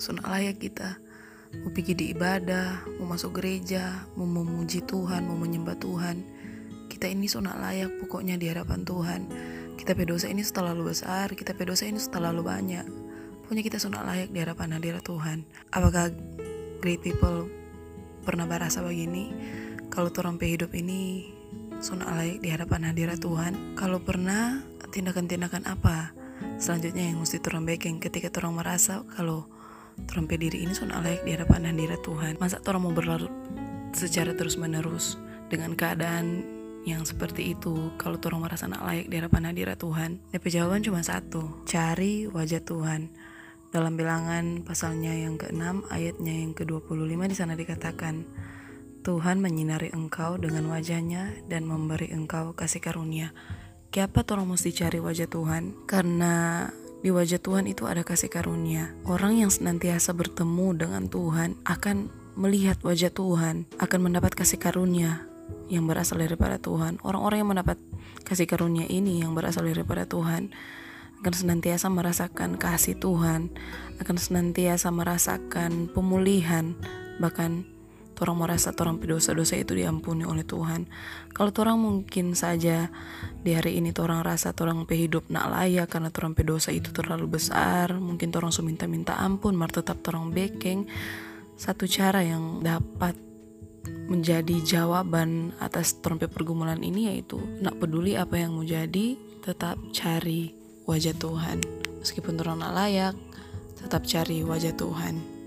so nak layak kita. Mau pergi di ibadah mau masuk gereja mau memuji Tuhan mau menyembah Tuhan. Kita ini so nak layak pokoknya di hadapan Tuhan. Kita pedosa ini terlalu besar kita pedosa ini terlalu banyak. Pokoknya kita so nak layak di hadapan hadirat Tuhan. Apakah great people pernah berasa begini? Kalau orang hidup ini so nak layak di hadapan hadirat Tuhan. Kalau pernah tindakan-tindakan apa selanjutnya yang mesti turun baking ketika orang merasa kalau orang diri ini nak layak di hadapan hadirat Tuhan. Masa orang mau berlarut secara terus menerus dengan keadaan yang seperti itu kalau orang merasa nak layak di hadapan hadirat Tuhan? Tapi jawaban cuma satu cari wajah Tuhan. Dalam bilangan pasalnya yang ke-6 ayatnya yang ke-25 di sana dikatakan Tuhan menyinari engkau dengan wajahnya dan memberi engkau kasih karunia Kenapa orang mesti cari wajah Tuhan? Karena di wajah Tuhan itu ada kasih karunia. Orang yang senantiasa bertemu dengan Tuhan akan melihat wajah Tuhan, akan mendapat kasih karunia, yang berasal daripada Tuhan. Orang-orang yang mendapat kasih karunia ini yang berasal daripada Tuhan akan senantiasa merasakan kasih Tuhan, akan senantiasa merasakan pemulihan, bahkan orang merasa orang dosa-dosa itu diampuni oleh Tuhan. Kalau orang mungkin saja di hari ini orang rasa orang hidup nak layak karena orang dosa itu terlalu besar, mungkin orang minta-minta ampun, mar tetap orang bekeng. Satu cara yang dapat menjadi jawaban atas trompet pergumulan ini yaitu nak peduli apa yang mau jadi tetap cari wajah Tuhan meskipun orang nak layak tetap cari wajah Tuhan